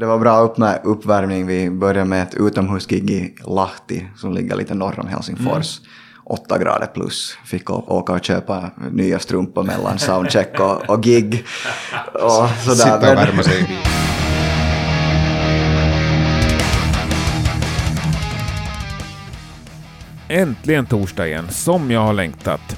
Det var bra uppmär- uppvärmning. Vi började med ett utomhusgig i Lahti som ligger lite norr om Helsingfors. Åtta grader plus. Fick åka och köpa nya strumpor mellan soundcheck och, och gig. Och sådär. Sitta och värma sig. Äntligen torsdag igen, som jag har längtat.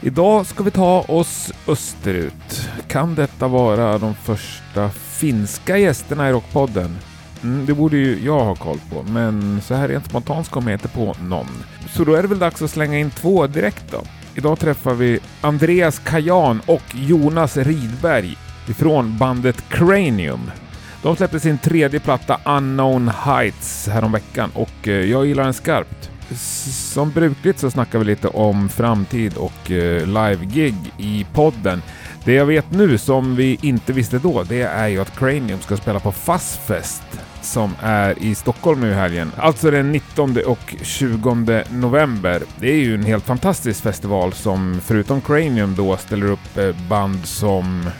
Idag ska vi ta oss österut. Kan detta vara de första finska gästerna i Rockpodden? Mm, det borde ju jag ha koll på, men så här rent spontant kommer jag inte på någon. Så då är det väl dags att slänga in två direkt då. Idag träffar vi Andreas Kajan och Jonas Ridberg ifrån bandet Cranium. De släppte sin tredje platta Unknown Heights häromveckan och eh, jag gillar den skarpt. Som brukligt så snackar vi lite om framtid och eh, live-gig i podden. Det jag vet nu som vi inte visste då, det är ju att Cranium ska spela på Fassfest som är i Stockholm nu i helgen. Alltså den 19 och 20 november. Det är ju en helt fantastisk festival som förutom Cranium då ställer upp eh, band som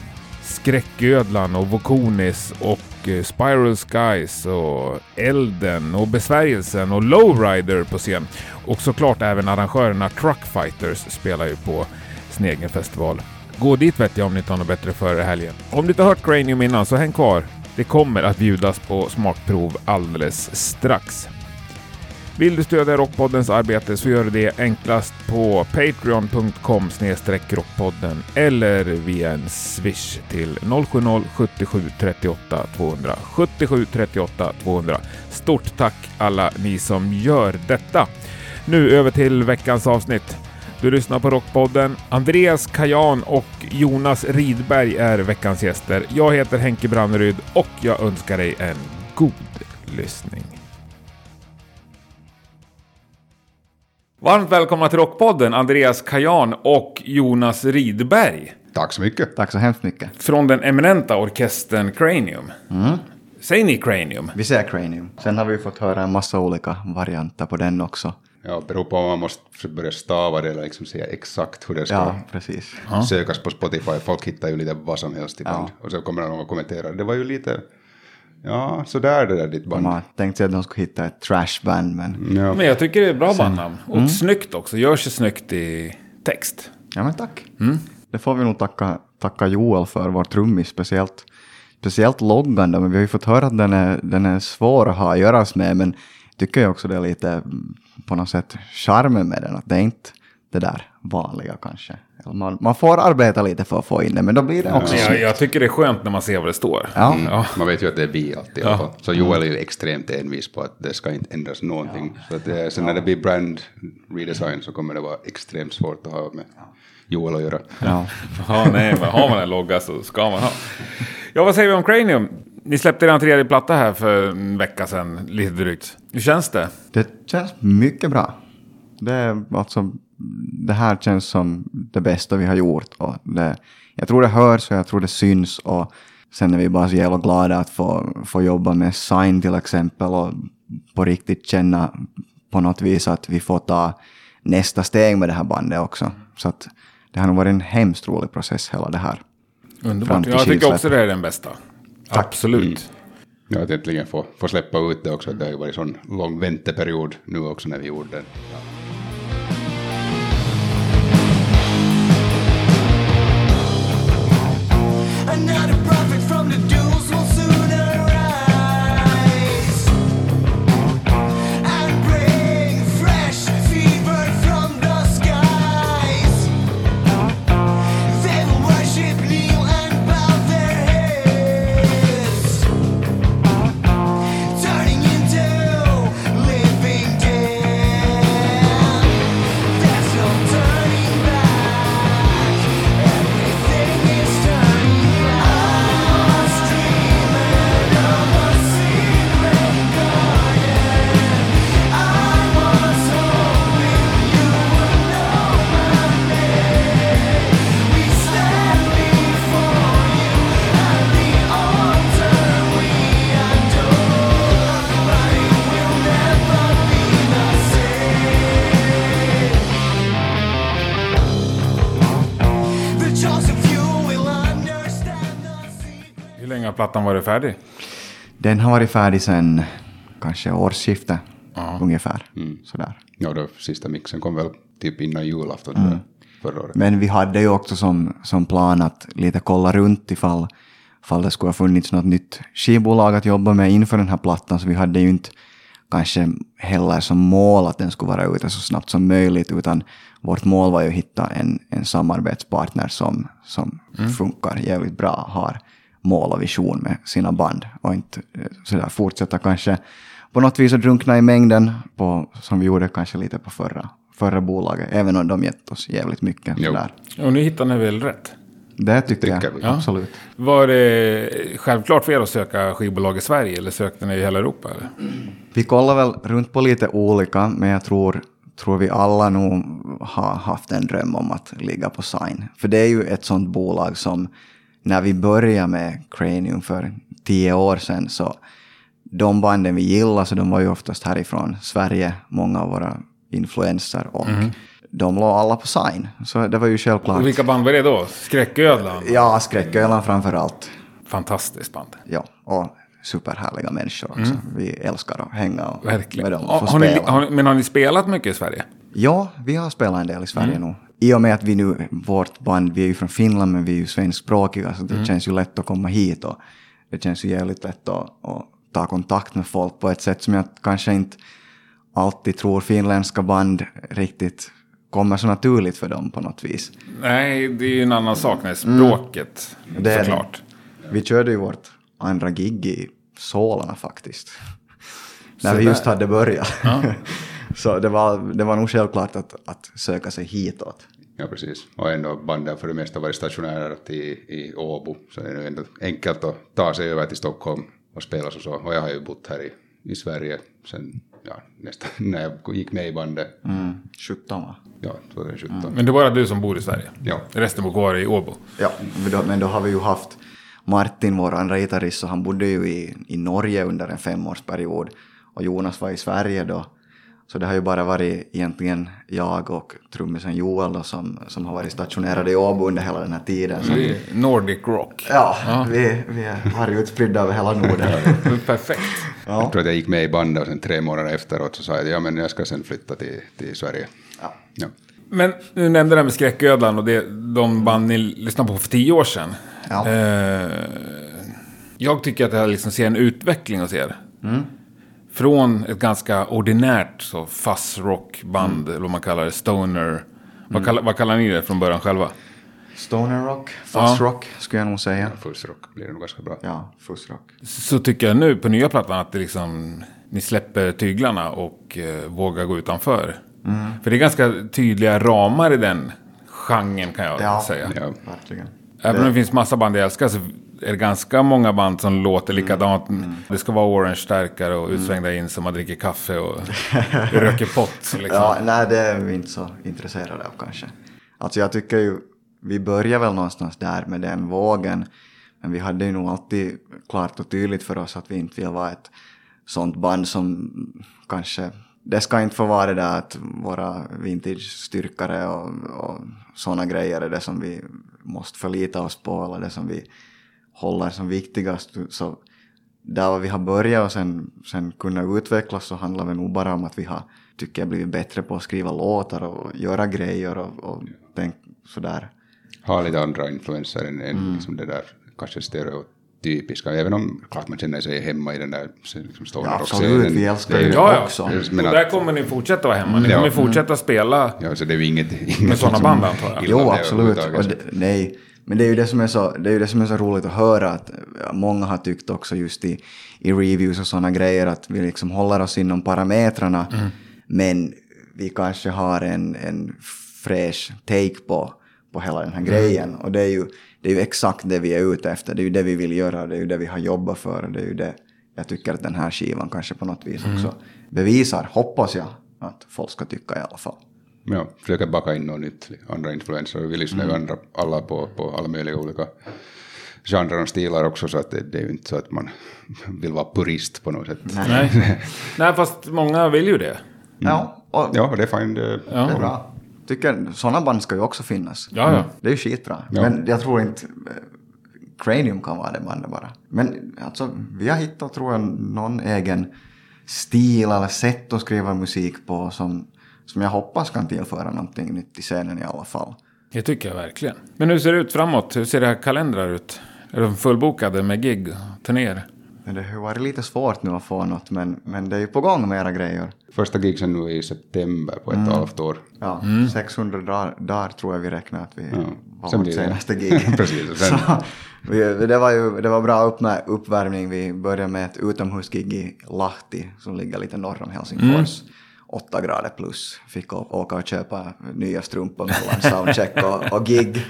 Skräcködlan och Vokonis och eh, Spiral Skies och Elden och Besvärjelsen och Lowrider på scen. Och såklart även arrangörerna Truckfighters spelar ju på sin egen festival. Gå dit vet jag om ni inte har något bättre för helgen. Om du inte har hört Cranium innan så häng kvar. Det kommer att bjudas på smakprov alldeles strax. Vill du stödja Rockpoddens arbete så gör du det enklast på patreon.com rockpodden eller via en swish till 070-77 38 200. 77 38 200. Stort tack alla ni som gör detta. Nu över till veckans avsnitt. Du lyssnar på Rockpodden. Andreas Kajan och Jonas Ridberg är veckans gäster. Jag heter Henke Branneryd och jag önskar dig en god lyssning. Varmt välkomna till Rockpodden, Andreas Kajan och Jonas Ridberg. Tack så mycket. Tack så hemskt mycket. Från den eminenta orkestern Cranium. Säger ni Cranium? Vi ser Cranium. Sen har vi fått höra en massa olika varianter på den också. Ja, beror på om man måste börja stava det eller liksom säga exakt hur det ska Ja, precis. sökas på Spotify. Folk hittar ju lite vad som helst ibland. Och så kommer någon och kommenterar. Det var ju lite, ja, sådär det där ditt band. Man tänkte sig att de skulle hitta ett trashband, men Ja, Men jag tycker det är bra bandnamn. Och snyggt också. Gör sig snyggt i text. Ja men tack. Det får vi nog tacka, tacka Joel för, vår trummis speciellt. Speciellt loggan då, men vi har ju fått höra att den är, den är svår att ha att göra med, men tycker jag också det är lite mm, på något sätt charmen med den, att det är inte det där vanliga kanske. Man, man får arbeta lite för att få in det, men då blir det också Men jag, jag tycker det är skönt när man ser vad det står. Ja. Ja. Man vet ju att det är vi alltid fall. Så Joel är ju extremt envis på att det ska inte ändras någonting. Så att det, sen när det blir brand redesign så kommer det vara extremt svårt att ha med Joel att göra. Ja. Ja, nej, men har man en logga så ska man ha. Ja, vad säger vi om Cranium? Ni släppte er tredje platta här för en vecka sedan, lite drygt. Hur känns det? Det känns mycket bra. Det, är alltså, det här känns som det bästa vi har gjort. Och det, jag tror det hörs och jag tror det syns. Och sen är vi bara så jävla glada att få, få jobba med Sign till exempel och på riktigt känna på något vis att vi får ta nästa steg med det här bandet också. Så att det har nog varit en hemskt rolig process hela det här. Underbart. Jag tycker också det är den bästa. Absolut. Ja, att äntligen få, få släppa ut det också. Det har ju varit sån lång vänteperiod nu också när vi gjorde det. Another varit färdig? Den har varit färdig sedan kanske årsskiftet ungefär. Sådär. Ja, då sista mixen kom väl typ innan julafton jag, förra året. Men vi hade ju också som, som plan att lite kolla runt ifall, ifall det skulle ha funnits något nytt skivbolag att jobba med inför den här plattan. Så vi hade ju inte kanske heller som mål att den skulle vara ute så snabbt som möjligt, utan vårt mål var ju att hitta en, en samarbetspartner som, som funkar jävligt bra, har mål och vision med sina band och inte eh, sådär fortsätta kanske på något vis att drunkna i mängden på, som vi gjorde kanske lite på förra, förra bolaget, även om de gett oss jävligt mycket. Jo. Sådär. Och nu hittar ni väl rätt? Det tycker Tycker jag, vi. Ja. absolut. Var det självklart för er att söka skivbolag i Sverige eller sökte ni i hela Europa? Eller? Vi kollar väl runt på lite olika, men jag tror, tror vi alla nog har haft en dröm om att ligga på Sign. För det är ju ett sånt bolag som, när vi började med Cranium för tio år sedan, så de banden vi gillade, så de var ju oftast härifrån Sverige, många av våra influenser, och de låg alla på Sign. Så det var ju självklart. Och vilka band var det då? Skräcködlan? Ja, Skräckölan framför allt. Fantastiskt band. Ja, och superhärliga människor också. Vi älskar att hänga och Verkligen. med dem och har ni, har, men har ni spelat mycket i Sverige? Ja, vi har spelat en del i Sverige nu. I och med att vi nu, vårt band, vi är ju från Finland men vi är ju svenskspråkiga så det känns ju lätt att komma hit och det känns ju jävligt lätt att, att ta kontakt med folk på ett sätt som jag kanske inte alltid tror finländska band riktigt kommer så naturligt för dem på något vis. Nej, det är ju en annan sak. Nej, språket, Det är såklart. Vi körde ju vårt andra gig i Solna faktiskt. När Så vi där. just hade börjat. så det var, det var nog självklart att, att söka sig hitåt. Ja, precis. Och ändå banden för det mesta varit stationärat i, i Åbo, så det är ändå enkelt att ta sig över till Stockholm och spela så. så. Och jag har ju bott här i, i Sverige sen, ja, nästan när jag gick med i bandet. Mm. 17 va? Ja, 2017. Men det är bara du som bor i Sverige? Ja. Resten bor kvar i Åbo? Ja, men då, men då har vi ju haft Martin, vår andra gitarrist, så han bodde ju i, i Norge under en femårsperiod. Och Jonas var i Sverige då. Så det har ju bara varit egentligen jag och trummisen Joel då, som, som har varit stationerade i Åbo under hela den här tiden. Så, är Nordic Rock. ja, vi, vi har ju utspridda över hela Norden. Perfekt. Jag tror att jag gick med i bandet och sen tre månader efteråt så sa jag ja men jag ska sen flytta till, till Sverige. Ja. Ja. Men du nämnde det här med Skräcködlan och det, de band ni lyssnade på för tio år sedan. Ja. Eh, jag tycker att jag liksom ser en utveckling hos er. Från ett ganska ordinärt så fuzz rockband, eller vad man kallar det, stoner. Vad, kallar, vad kallar ni det från början själva? Stoner rock, fuzz Ja. rock skulle jag nog säga. Fullsrock blir det nog ganska bra. Ja, fuzz rock. Så tycker jag nu på nya plattan att det liksom, ni släpper tyglarna och eh, vågar gå utanför. För det är ganska tydliga ramar i den genren kan jag Ja. säga. Ja. Verkligen. Även om det finns massa band jag älskar så är det ganska många band som låter likadant. Det ska vara orange-stärkare och utsvängda in som man dricker kaffe och röker pott. Liksom. Ja, nej, det är vi inte så intresserade av kanske. Alltså jag tycker ju, vi börjar väl någonstans där med den vågen. Men vi hade ju nog alltid klart och tydligt för oss att vi inte vill vara ett sånt band som kanske, det ska inte få vara det där att våra vintage-styrkare och, och sådana grejer är det som vi måste förlita oss på eller det som vi håller som viktigast. Så där var vi har börjat och sen, sen kunna utvecklas så handlar det nog bara om att vi har, tycker jag, blivit bättre på att skriva låtar och göra grejer och, och tänk sådär. Ha lite andra influenser än, än Mm. liksom det där kanske stereotypiska. Även om klart man känner sig hemma i den där liksom, stoner Ja, absolut, vi älskar det. det Ja, ja. också. Men att- där kommer ni fortsätta vara hemma. Ni Ja. kommer fortsätta spela. Ja, så det är ju inget... inget Med sådana band, antar jag. Jo, absolut. Det, nej, men det är ju det som är så, det är ju det som är så roligt att höra att många har tyckt också just i, i reviews och sådana grejer att vi liksom håller oss inom parametrarna. Men vi kanske har en, en fräsch take på, på hela den här grejen. Och det är, ju, det är ju exakt det vi är ute efter, det är ju det vi vill göra, det är ju det vi har jobbat för och det är ju det jag tycker att den här skivan kanske på något vis också bevisar, hoppas jag, att folk ska tycka i alla fall. Ja, försöka baka in något nytt, andra influenser. Vi lyssnar Mm. ju andra, alla på, på alla möjliga olika genrer och stilar också, så att det, det är ju inte så att man vill vara purist på något sätt. Nej. Nej, fast många vill ju det. Ja, och Ja, det är fine. Det, Ja. Det är bra. Tycker, sådana band ska ju också finnas. Ja, ja. Det är ju skitbra. Ja. Men jag tror inte... eh, Cranium kan vara det bandet bara. Men alltså, vi har hittat, tror jag, någon egen stil eller sätt att skriva musik på som, som jag hoppas kan tillföra någonting nytt i scenen i alla fall. Det tycker jag verkligen. Men hur ser det ut framåt? Hur ser det här kalendrar ut? Är de fullbokade med gig och turnéer? Men det har varit lite svårt nu att få något, men, men det är ju på gång med era grejer. Första gigsen nu i september på ett Mm. halvt år. Ja, 600 dagar, dagar tror jag vi räknar att vi var Sen vårt senaste gig. Precis, sen- Så, vi, det var ju det var bra upp med uppvärmning. Vi började med ett utomhusgig i Lahti som ligger lite norr om Helsingfors. Mm. 8 grader plus. Fick åka och köpa nya strumpor mellan soundcheck och, och gig.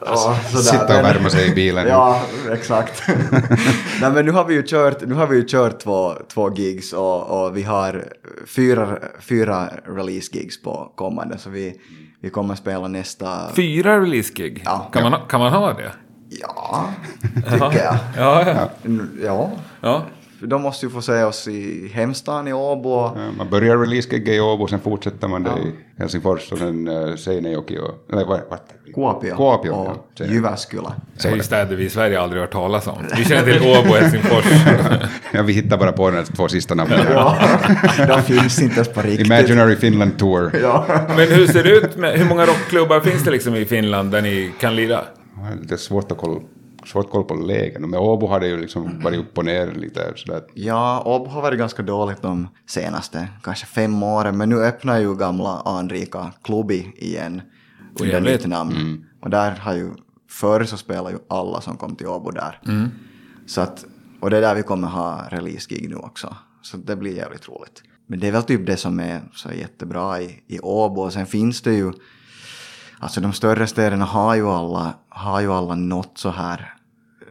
Och sådär. Sitta och värma sig i bilen. Ja, exakt. Nej, men nu har vi ju kört, nu har vi ju kört två, två gigs och, och vi har fyra, fyra release-gigs på kommande. Så vi, vi kommer spela nästa... Fyra release-gig? Ja. Kan, man, ha- kan man ha det? Ja, tycker jag. Ja, ja. Ja, ja. De måste ju få se oss i hemstan i Åbo. och- Ja, Man börjar release-gigga i Åbo, sen fortsätter man det i Helsingfors och sen uh, Seinejoki och... Eller vad? vad Kuopio, Kuopio, och ja. Så- Jyväskylä. Det är ju städer vi i Sverige aldrig hört talas om. Vi känner till Åbo och Helsingfors. Ja, vi hittar bara på de här två sista namnen. Ja, de finns inte ens på riktigt. Imaginary Finland Tour. Ja. Men hur ser det ut med, hur många rockklubbar finns det liksom i Finland där ni kan lira? Det är svårt att kolla, svårt koll på lägen. Men Åbo har det ju liksom varit upp och ner lite sådär. Ja, Åbo har varit ganska dåligt de senaste kanske fem åren, men nu öppnar ju gamla anrika Klubbi igen under nytt namn. Och där har ju, förr så spelade ju alla som kom till Åbo där. Så att, och det är där vi kommer ha release-gig nu också. Så det blir jävligt roligt. Men det är väl typ det som är så jättebra i, i Åbo. Och sen finns det ju, alltså de större städerna har ju alla, har ju alla något så här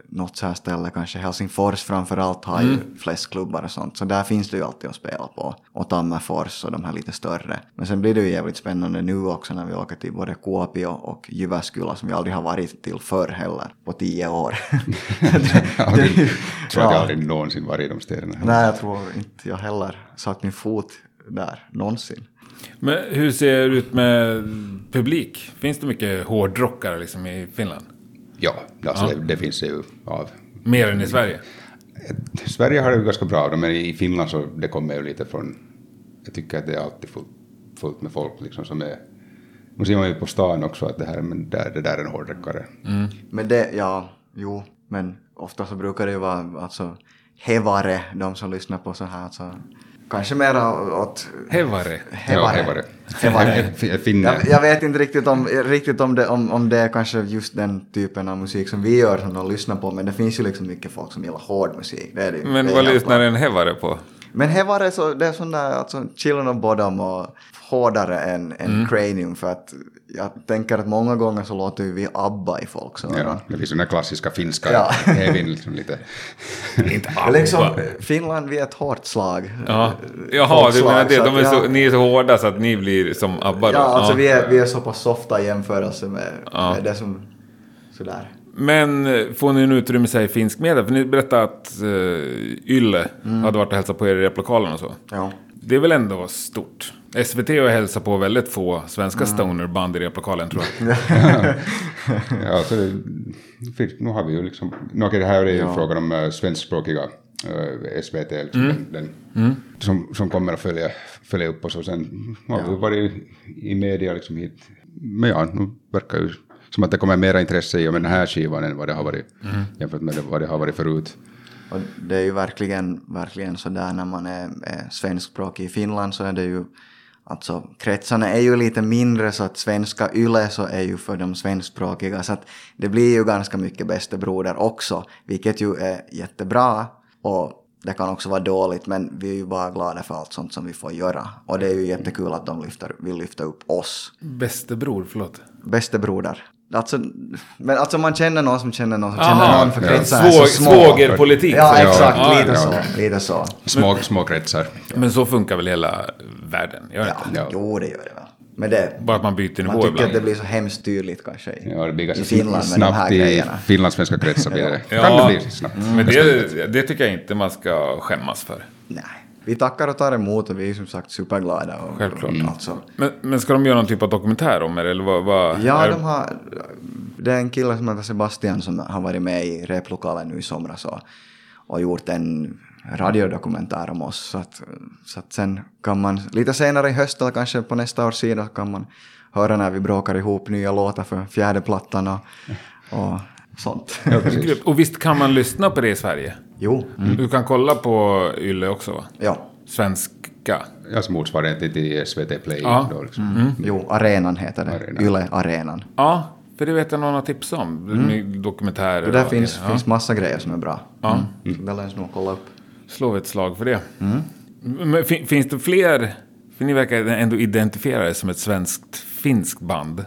något så här ställe, kanske Helsingfors framförallt har ju flest klubbar och sånt, så där finns det ju alltid att spela på. Och Tammerfors och de här lite större. Men sen blir det ju jävligt spännande nu också när vi åker till både Kuopio och Jyväskylä som vi aldrig har varit till förr heller, på tio år. Jag tror att jag ja. aldrig någonsin varit i de städerna. Nej, jag tror inte jag heller satt min fot där någonsin. Men hur ser det ut med publik? Finns det mycket hårdrockare liksom i Finland? Ja, alltså Det, det finns det ju av. Mer än i Sverige? Sverige har det ju ganska bra av det, men i Finland så det kommer ju lite från... Jag tycker att det är alltid fullt, fullt med folk liksom som är... Nu ser man ju på stan också att det här men där, det där är en hårdräckare. Men det, ja, jo, men ofta så brukar det ju vara alltså hevare, de som lyssnar på så här, alltså, kanske mera åt Hevare? Ja, hevare. Hevare. Finne. Jag, jag vet inte riktigt, om, riktigt om, det, om, om det är kanske just den typen av musik som vi gör som de lyssnar på, men det finns ju liksom mycket folk som gillar hård musik. Det är det. Men det vad lyssnar en hevare på? Men hevare så, det är sån där, alltså chillen och bottom och hårdare än, än Mm. cranium för att jag tänker att många gånger så låter vi ABBA i folks öron. Ja, det finns ju den klassiska finska Ja. heavyn liksom lite. Inte liksom. Finland, vi är ett hårt slag. Ja. Jaha, du menar det? De är så, ja. ni är så hårda så att ni blir som ABBA då? Ja, alltså Vi, är, vi är så pass softa i jämförelse med, Ja. med det som... Sådär. Men eh, får ni en utrymme sig i finsk media? För ni berättade att uh, Yle Mm. hade varit och hälsat på er i replokalen och så. Ja. Det är väl ändå stort? SVT har hälsat på väldigt få svenska Mm. stonerband i replokalen tror jag. Ja, så det, nu har vi ju liksom, nu, okej, det här är ju Ja. frågan om uh, svenskspråkiga uh, SVT, liksom, den, den, som, som kommer att följa, följa upp oss och sen har vi ju varit i media liksom hit. Men ja, nu verkar ju som att det kommer mera intresse i och med den här skivan än vad det har varit jämfört med vad det har varit förut. Och det är ju verkligen, verkligen sådär när man är, är svenskspråkig i Finland så är det ju Alltså kretsarna är ju lite mindre så att svenska YLE så är ju för de svenskspråkiga så att det blir ju ganska mycket bästa broder också vilket ju är jättebra och det kan också vara dåligt men vi är ju bara glada för allt sånt som vi får göra och det är ju jättekul att de lyfter, vill lyfta upp oss. Bäste bror, förlåt. Bästa broder. Alltså, men alltså man känner någon som känner någon som Aha, känner någon för ja. kretsarna är så små. svågerpolitik. Ja, exakt. Ja, lite ja. så. Lite så. Små, små kretsar. Men så funkar väl hela världen? Gör det Ja, inte? Ja. jo det gör det väl. Men det, Bara att man byter man nivå tycker att det ibland. blir så hemskt tydligt kanske i, Ja, det blir ganska i Finland med de här snabbt i grejerna. finlandssvenska kretsar blir det. Ja. Kan det bli snabbt. Men det, det tycker jag inte man ska skämmas för. Nej. Vi tackar och tar emot och vi är som sagt superglada. Och, Självklart. Alltså. Men, men ska de göra någon typ av dokumentär om er? Eller vad, vad Ja, är- de har Det är en kille som heter Sebastian som har varit med i replokalen nu i somras och, och gjort en radiodokumentär om oss. Så att, så att sen kan man lite senare i höst eller kanske på nästa års sida kan man höra när vi bråkar ihop nya låtar för fjärde plattan och, och sånt. Ja. Och visst kan man lyssna på det i Sverige? Jo, Du kan kolla på Yle också va? ja. Svenska. Alltså motsvarigheten till SVT Play. Ja. Då, liksom. Jo, Arenan heter det. Arenan. Yle Arenan. Ja, för det vet jag någon har tipsat om. Mm. Dokumentärer. Och där och- finns, ja. finns massa grejer som är bra. Ja. Mm. Så det sig nog kolla upp. Slå vi ett slag för det. Men fin- finns det fler? För ni verkar ändå identifiera er som ett svenskt-finskt band.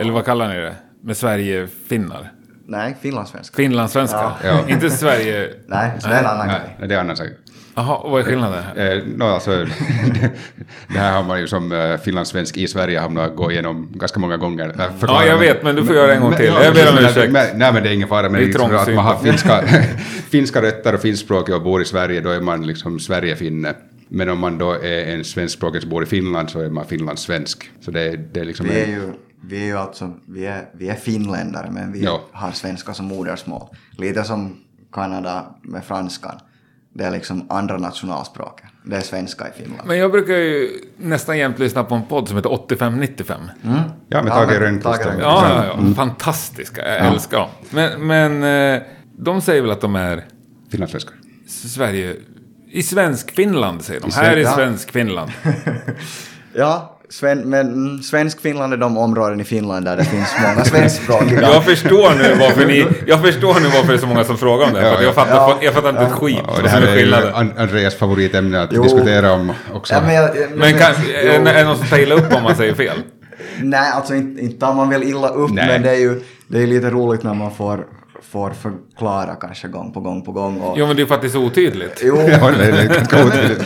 Eller vad kallar ni det? Med Sverige-finnar? Nej, finlandssvenska. Finlandssvenskar? Ja. Inte Sverige... Nej, så det är en annan Nej, grej. nej, det är annan sak. Jaha, och vad är skillnaden? Eh, no, alltså, det här har man ju som eh, finlandssvensk i Sverige hamnat gå igenom ganska många gånger. Eh, Ja, jag vet, men du får göra en gång Men- till. ja, Jag ber om men- ursäkt. men- Nej, men det är ingen fara. Men Det är liksom att man har finska, finska rötter och finskspråkig och bor i Sverige, då är man liksom Sverigefinne. Men om man då är en svenskspråkig som bor i Finland så är man finlandssvensk. Så det, är- det är liksom... Vi är en- ju vi är ju alltså, vi är, vi är finländare men vi Ja. har svenska som modersmål. Lite som Kanada med franskan. Det är liksom andra nationalspråket. Det är svenska i Finland. Men jag brukar ju nästan jämt lyssna på en podd som heter 8595. Ja, med Ja, Tage Rönnqvist. Ja, ja, ja. Fantastiska. Jag älskar dem. Men, men eh, de säger väl att de är Finlandssvenskar. Sverige... I svensk-Finland säger de. I Här är ja. svensk-Finland. Ja, sven, men svensk-Finland är de områden i Finland där det finns många svenskspråkiga. Jag förstår nu varför ni... Jag förstår nu varför det är så många som frågar om det. För att jag, fattar, Ja. jag fattar inte ett skit Ja, och vad det här är är Andreas favoritämne att Jo. diskutera om också. Ja, men, jag, jag- Men kan, är, är det någon som tar illa upp om man säger fel? Nej, alltså inte, inte tar man väl illa upp, Nej. men det är ju det är lite roligt när man får, får förklara kanske gång på gång på gång. Och, Jo, men det är för att det är så otydligt. jo, Ja, det är ganska otydligt.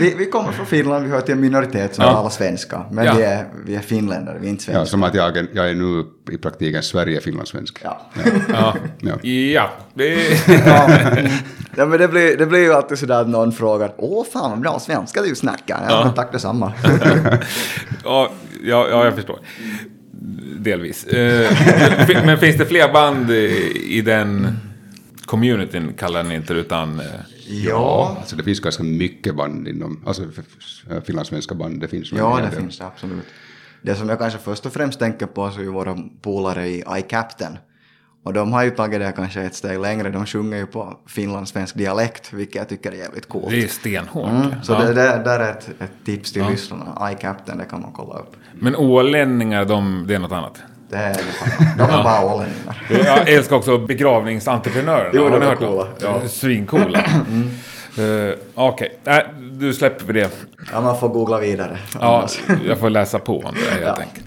vi, vi kommer från Finland, vi hör till en minoritet som Ja. talar svenska. Men Ja. vi, är, vi är finländare, vi är inte Ja, svenskar. som att jag, är- jag är nu i praktiken Sverige-finlandssvensk. Ja. Ja. Ja. ja. Ja, ja, men det blir, det blir ju alltid sådär att någon frågar Åh fan vad bra svenska du snackar. Ja, Ja. men tack detsamma. Ja, ja, ja, jag förstår. Delvis. Eh, Men finns det fler band i i den communityn, kallar ni inte utan... eh, ja, Alltså det finns ganska mycket band inom, alltså finlandssvenska band, det finns. ja, det del. finns det absolut. Det som jag kanske först och främst tänker på så är ju våra polare i iCaptain. Och de har ju tagit det kanske ett steg längre. De sjunger ju på finlandssvensk dialekt, vilket jag tycker är jävligt coolt. Det är stenhårt. Mm, så Ja. det, det där är ett, ett tips till lyssnarna. iCaptain, det kan man kolla upp. Men ålänningar, de, det är något annat. Det är, de är bara ålänningar. Jag älskar också begravningsentreprenörerna. Jo, de är coola. Ja. Svincoola. Uh, Okej, Nej, du släpper vi det. Ja, man får googla vidare. Ja, jag får läsa på om det helt Ja. enkelt.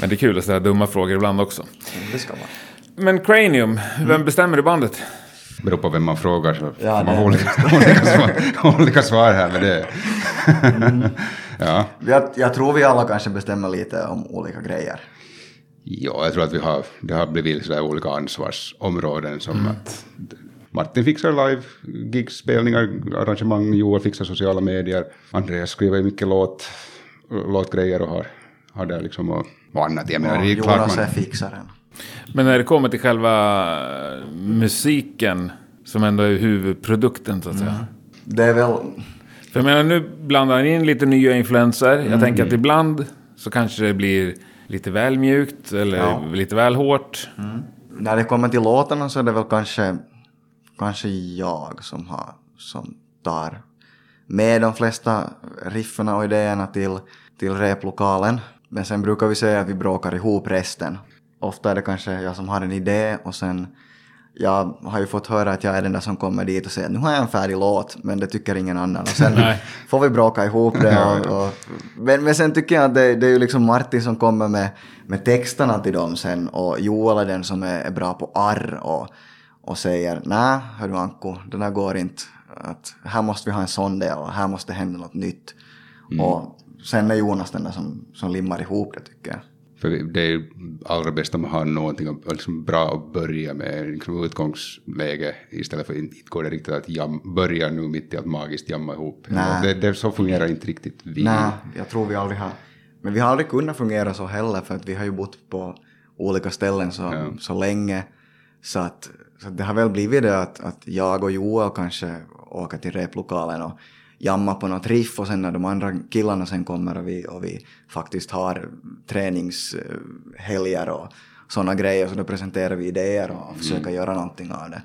Men det är kul att ställa dumma frågor ibland också. Det ska man. Men Cranium, vem bestämmer i bandet? Beror på vem man frågar så Ja, får man det- olika, olika, svar, olika svar här med det. ja. Jag, jag tror vi alla kanske bestämmer lite om olika grejer. ja, jag tror att vi har, det har blivit sådär olika ansvarsområden som Mm. att Martin fixar live, gigs, spelningar, arrangemang, Joel fixar sociala medier, Andreas skriver ju mycket låt, låtgrejer och har, har där liksom och, och annat. Jag menar, Ja, det är klart Jonas man... är fixaren. Men när det kommer till själva musiken, som ändå är huvudprodukten så att säga. Det är väl... För jag menar, nu blandar ni in lite nya influenser. Mm. Jag tänker att ibland så kanske det blir lite väl mjukt eller Ja. lite väl hårt. När det kommer till låtarna så är det väl kanske, kanske jag som, har, som tar med de flesta riffen och idéerna till, till replokalen. Men sen brukar vi säga att vi bråkar ihop resten. Ofta är det kanske jag som har en idé och sen jag har ju fått höra att jag är den där som kommer dit och säger nu har jag en färdig låt men det tycker ingen annan. Och sen får vi bråka ihop det. Och, och, men, men sen tycker jag att det, det är ju liksom Martin som kommer med, med texterna till dem sen och Joel är den som är, är bra på arr och, och säger nej hörru Anko, det där går inte. Att här måste vi ha en sån del och här måste hända något nytt. Och sen är Jonas den där som, som limmar ihop det tycker jag. För det är allra bäst om man har någonting liksom bra att börja med, liksom utgångsläge, istället för att inte går det riktigt att jam, börja nu mitt i att magiskt jamma ihop. Det, det, så fungerar inte riktigt vi. Nej, jag tror vi aldrig har... Men vi har aldrig kunnat fungera så heller för att vi har ju bott på olika ställen så, Ja. så länge. Så att, så att det har väl blivit det att, att jag och Joel kanske åker till replokalen och jammar på något riff och sen när de andra killarna sen kommer och vi, och vi faktiskt har träningshelger och sådana grejer så då presenterar vi idéer och försöker göra någonting av det.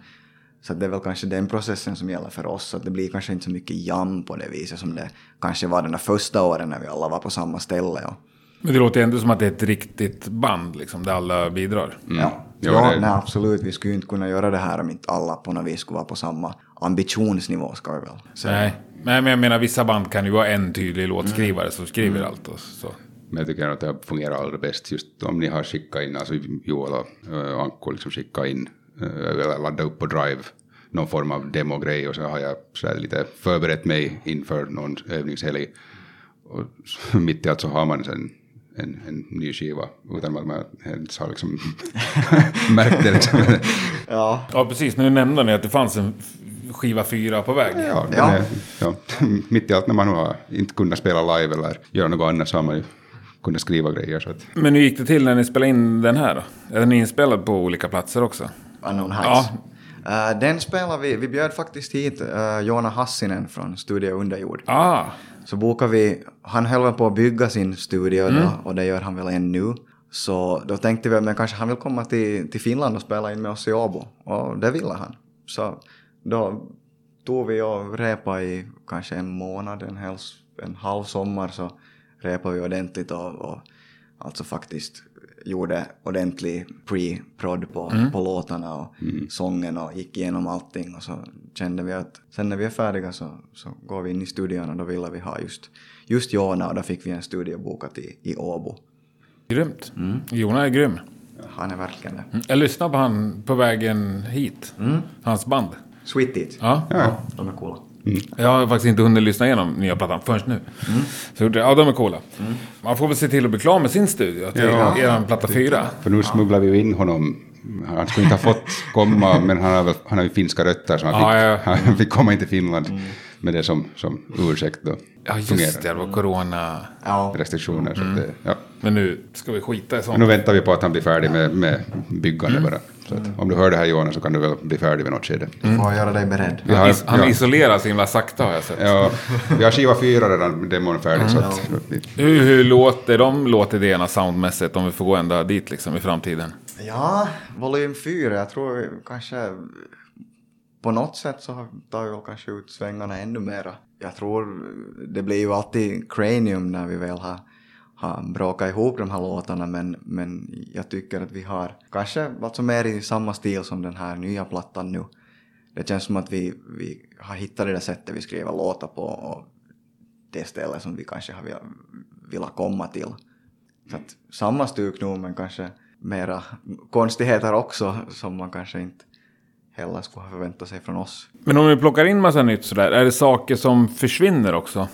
Så det är väl kanske den processen som gäller för oss, att det blir kanske inte så mycket jam på det viset som det kanske var de där första åren när vi alla var på samma ställe. Och, Men det låter ju ändå som att det är ett riktigt band liksom, där alla bidrar. Ja, Jo, ja det- nej, absolut. Vi skulle ju inte kunna göra det här om inte alla på något vis skulle vara på samma ambitionsnivå, ska vi väl säga. Nej. Nej, men jag menar vissa band kan ju vara en tydlig låtskrivare som skriver allt och så. Men jag tycker att det fungerar allra bäst just om ni har skickat in, alltså Joel och äh, Anko liksom skickat in, äh, eller laddat upp på Drive, någon form av demogrej och så har jag så här lite förberett mig inför någon övningshelg. Och mitt i allt så har man sen en, en ny skiva utan att man ens har liksom märkt det. Liksom. Ja, Ja, precis. Nu nämnde ni att det fanns en skiva fyra på väg. Ja, Ja. Är, ja, mitt i allt när man har inte kunnat spela live eller göra något annat så har man ju kunnat skriva grejer. Så att, Men hur gick det till när ni spelade in den här då? Är den inspelad på olika platser också? Unknown Heights. Eh, den spelar vi, vi bjöd faktiskt hit uh, Joona Hassinen från Studio Underjord. Ah, Så bokade vi, han höll väl på att bygga sin studio då, och det gör han väl ännu. Så då tänkte vi att men kanske han vill komma till, till Finland och spela in med oss i Åbo. Och det ville han. Så då tog vi och repade i kanske en månad, en, hel, en halv sommar så repade vi ordentligt och, och alltså faktiskt gjorde ordentlig pre-prod på, på låtarna och sången och gick igenom allting och så kände vi att sen när vi är färdiga så, så går vi in i studion och då ville vi ha just, just Jona och då fick vi en studio bokat i, i Åbo. grymt. Jona är grym. Han är verkligen det. Mm. Jag lyssnade på han på vägen hit. Hans band. Sweet It. Ja. Ja, de är coola. Jag har faktiskt inte hunnit lyssna igenom nya plattan förrän nu. Så jag gjorde- ja, de är coola. Man får väl se till att bli klar med sin studio till Ja. er platta fyra. för nu smugglar vi ju in honom. Han skulle inte ha fått komma, men han har, väl, han har ju finska rötter så han fick, Ja, ja. Han fick komma in till Finland med det som, som ursäkt då. Ja, just fungerar. det. Det var corona. Ja, Restriktioner. Så att det, ja. Men nu ska vi skita i Men sånt. nu väntar vi på att han blir färdig med, med byggande bara. Så att, om du hör det här Jonas så kan du väl bli färdig vid något skede. du får göra dig beredd. Vi Han, har, han ja, isolerar så himla sakta har jag sett. ja, vi har skiva fyra redan, demon färdig. Så att, Hur, hur låter de låtidéerna soundmässigt om vi får gå ända dit liksom i framtiden? Ja, volym 4, jag tror kanske på något sätt så tar vi kanske ut svängarna ännu mera. Jag tror det blir ju alltid cranium när vi väl har, har bråkat ihop de här låtarna men, men jag tycker att vi har kanske alltså mer i samma stil som den här nya plattan nu. Det känns som att vi, vi har hittat det där sättet vi skriver låtar på och det stället som vi kanske har velat, velat komma till. Så att samma stuk nu men kanske mera konstigheter också som man kanske inte heller skulle ha förväntat sig från oss. Men om vi plockar in massa nytt sådär, är det saker som försvinner också?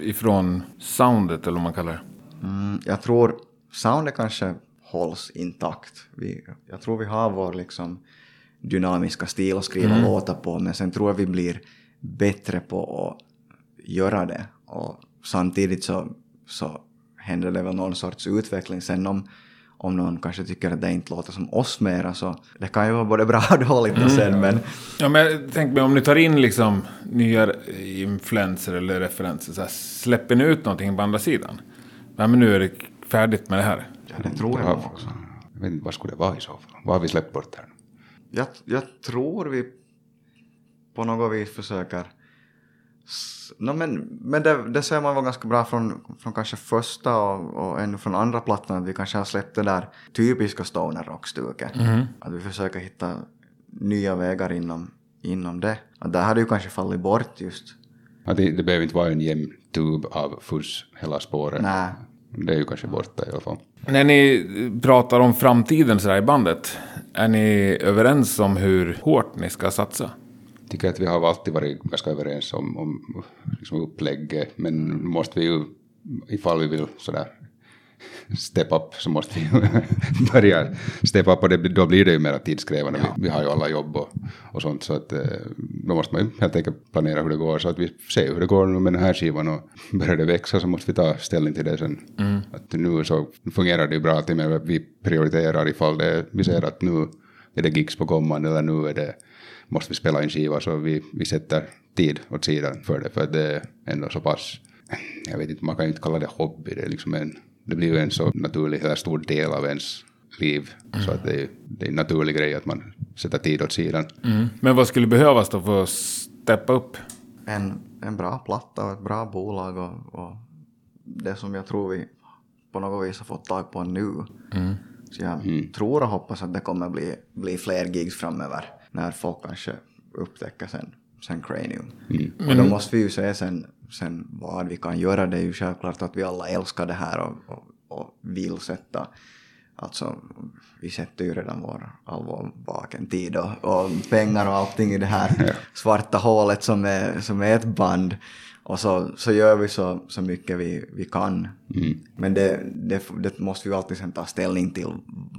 Ifrån soundet eller vad man kallar det? Mm, jag tror soundet kanske hålls intakt. Vi, jag tror vi har vår liksom dynamiska stil att skriva låtar på men sen tror jag vi blir bättre på att göra det. Och samtidigt så, så händer det väl någon sorts utveckling sen om, om någon kanske tycker att det inte låter som oss mera så det kan ju vara både bra och dåligt och sen men Ja, men tänker mig om ni tar in liksom nya influenser eller referenser, så här, släpper ni ut någonting på andra sidan? Ja, men nu är det färdigt med det här. ja, det tror jag också. jag vet inte, vad skulle det vara i så fall? Vad har vi släppt bort här? Jag, jag tror vi på något vis försöker... No, men men det, det ser man väl ganska bra från, från kanske första och, och ännu från andra plattan att vi kanske har släppt det där typiska stoner rockstuket. Att vi försöker hitta nya vägar inom, inom det. Och där har det ju kanske fallit bort just. Ja, det, det behöver inte vara en jämn tub av fuss hela spåret. Nej. Det är ju kanske borta i alla fall. När ni pratar om framtiden så där i bandet, är ni överens om hur hårt ni ska satsa? tycker att vi har alltid varit ganska överens om, om liksom upplägget, men måste vi ju, ifall vi vill sådär step up så måste vi börja step up och det, då blir det ju mer tidskrävande. Vi, vi har ju alla jobb och, och sånt så att eh, då måste man ju helt enkelt planera hur det går så att vi ser hur det går nu med den här skivan och börjar det växa så måste vi ta ställning till det sen. Att nu så fungerar det ju bra med vi prioriterar ifall det, vi ser att nu är det gigs på kommande eller nu är det måste vi spela in skiva så vi, vi sätter tid åt sidan för det för att det är ändå så pass jag vet inte, man kan ju inte kalla det hobby, det är liksom en, det blir ju en så naturlig, eller stor del av ens liv, så att det är, det är en naturlig grej att man sätter tid åt sidan. Mm. Men vad skulle behövas då för att steppa upp? en, en bra platta och ett bra bolag och, och det som jag tror vi på något vis har fått tag på nu. Så jag tror och hoppas att det kommer bli, bli fler gigs framöver när folk kanske upptäcker sen, sen Cranium. Och då måste vi ju se sen, sen vad vi kan göra. Det är ju självklart att vi alla älskar det här och, och, och vill sätta Alltså, vi sätter ju redan vår, vaken tid och, och pengar och allting i det här svarta hålet som är, som är ett band. Och så, så gör vi så, så mycket vi, vi kan. Men det, det, det måste vi ju alltid sen ta ställning till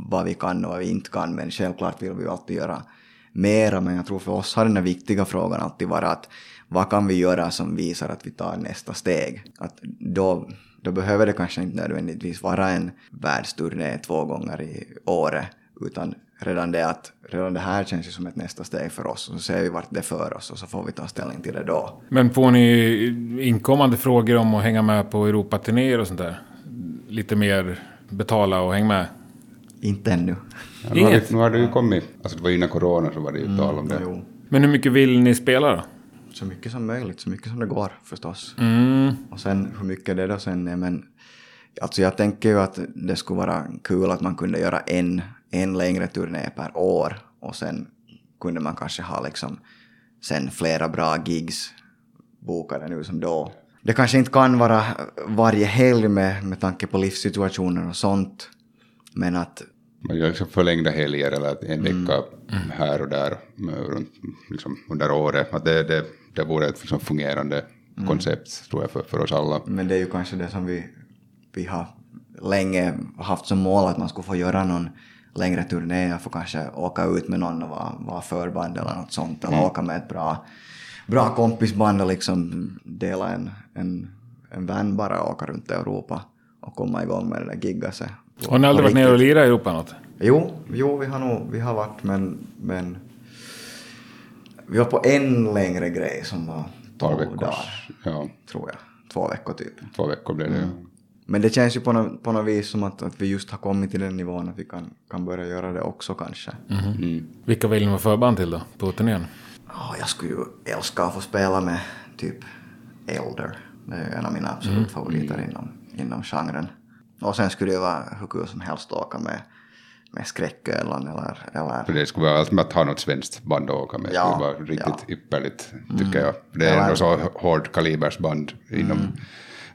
vad vi kan och vad vi inte kan. Men självklart vill vi ju alltid göra mera. Men jag tror för oss har den här viktiga frågan alltid varit att vad kan vi göra som visar att vi tar nästa steg? Att då, då behöver det kanske inte nödvändigtvis vara en världsturné två gånger i året, utan redan det att redan det här känns ju som ett nästa steg för oss och så ser vi vart det för oss och så får vi ta ställning till det då. Men får ni inkommande frågor om att hänga med på Europaturnéer och sånt där? Lite mer betala och häng med? Inte ännu. Ja, nu, har Inget? det, nu har det ju kommit, alltså det var innan corona så var det ju tal om det. Jo, Men hur mycket vill ni spela då? Så mycket som möjligt, så mycket som det går förstås. Mm. Och sen hur mycket det då sen är, men alltså jag tänker ju att det skulle vara kul att man kunde göra en, en längre turné per år och sen kunde man kanske ha liksom sen flera bra gigs bokade nu som då. Det kanske inte kan vara varje helg med, med tanke på livssituationen och sånt, men att Man gör liksom förlängda helger eller en vecka här och där liksom, under året. Att det, det, det vore ett liksom, fungerande koncept tror jag för, för oss alla. Men det är ju kanske det som vi, vi har länge haft som mål att man skulle få göra någon längre turné och få kanske åka ut med någon och vara, vara förband eller något sånt. Eller åka med ett bra, bra kompisband och liksom dela en, en, en van bara och åka runt i Europa och komma igång med det där giggaset. Har ni aldrig varit nere och lirat i Europa något? Jo, jo vi har nog vi har varit men, men vi var på en längre grej som var 12 veckors, dagar, ja, tror jag. Två veckor typ. två veckor blev det. Men det känns ju på något, på något vis som att, att vi just har kommit till den nivån att vi kan, kan börja göra det också kanske. Mm. Vilka vill ni vara förband till då, på turnén? Ja, jag skulle ju älska att få spela med typ Elder. Det är en av mina absolut favoriter inom, inom genren. Och sen skulle det vara hur kul som helst att åka med, med Skräckölan eller, eller För det skulle vara allt med att ha något svenskt band att åka med. Det Ja, skulle vara riktigt ja. ypperligt, tycker jag. För det är Eller- ändå så hård kalibers band inom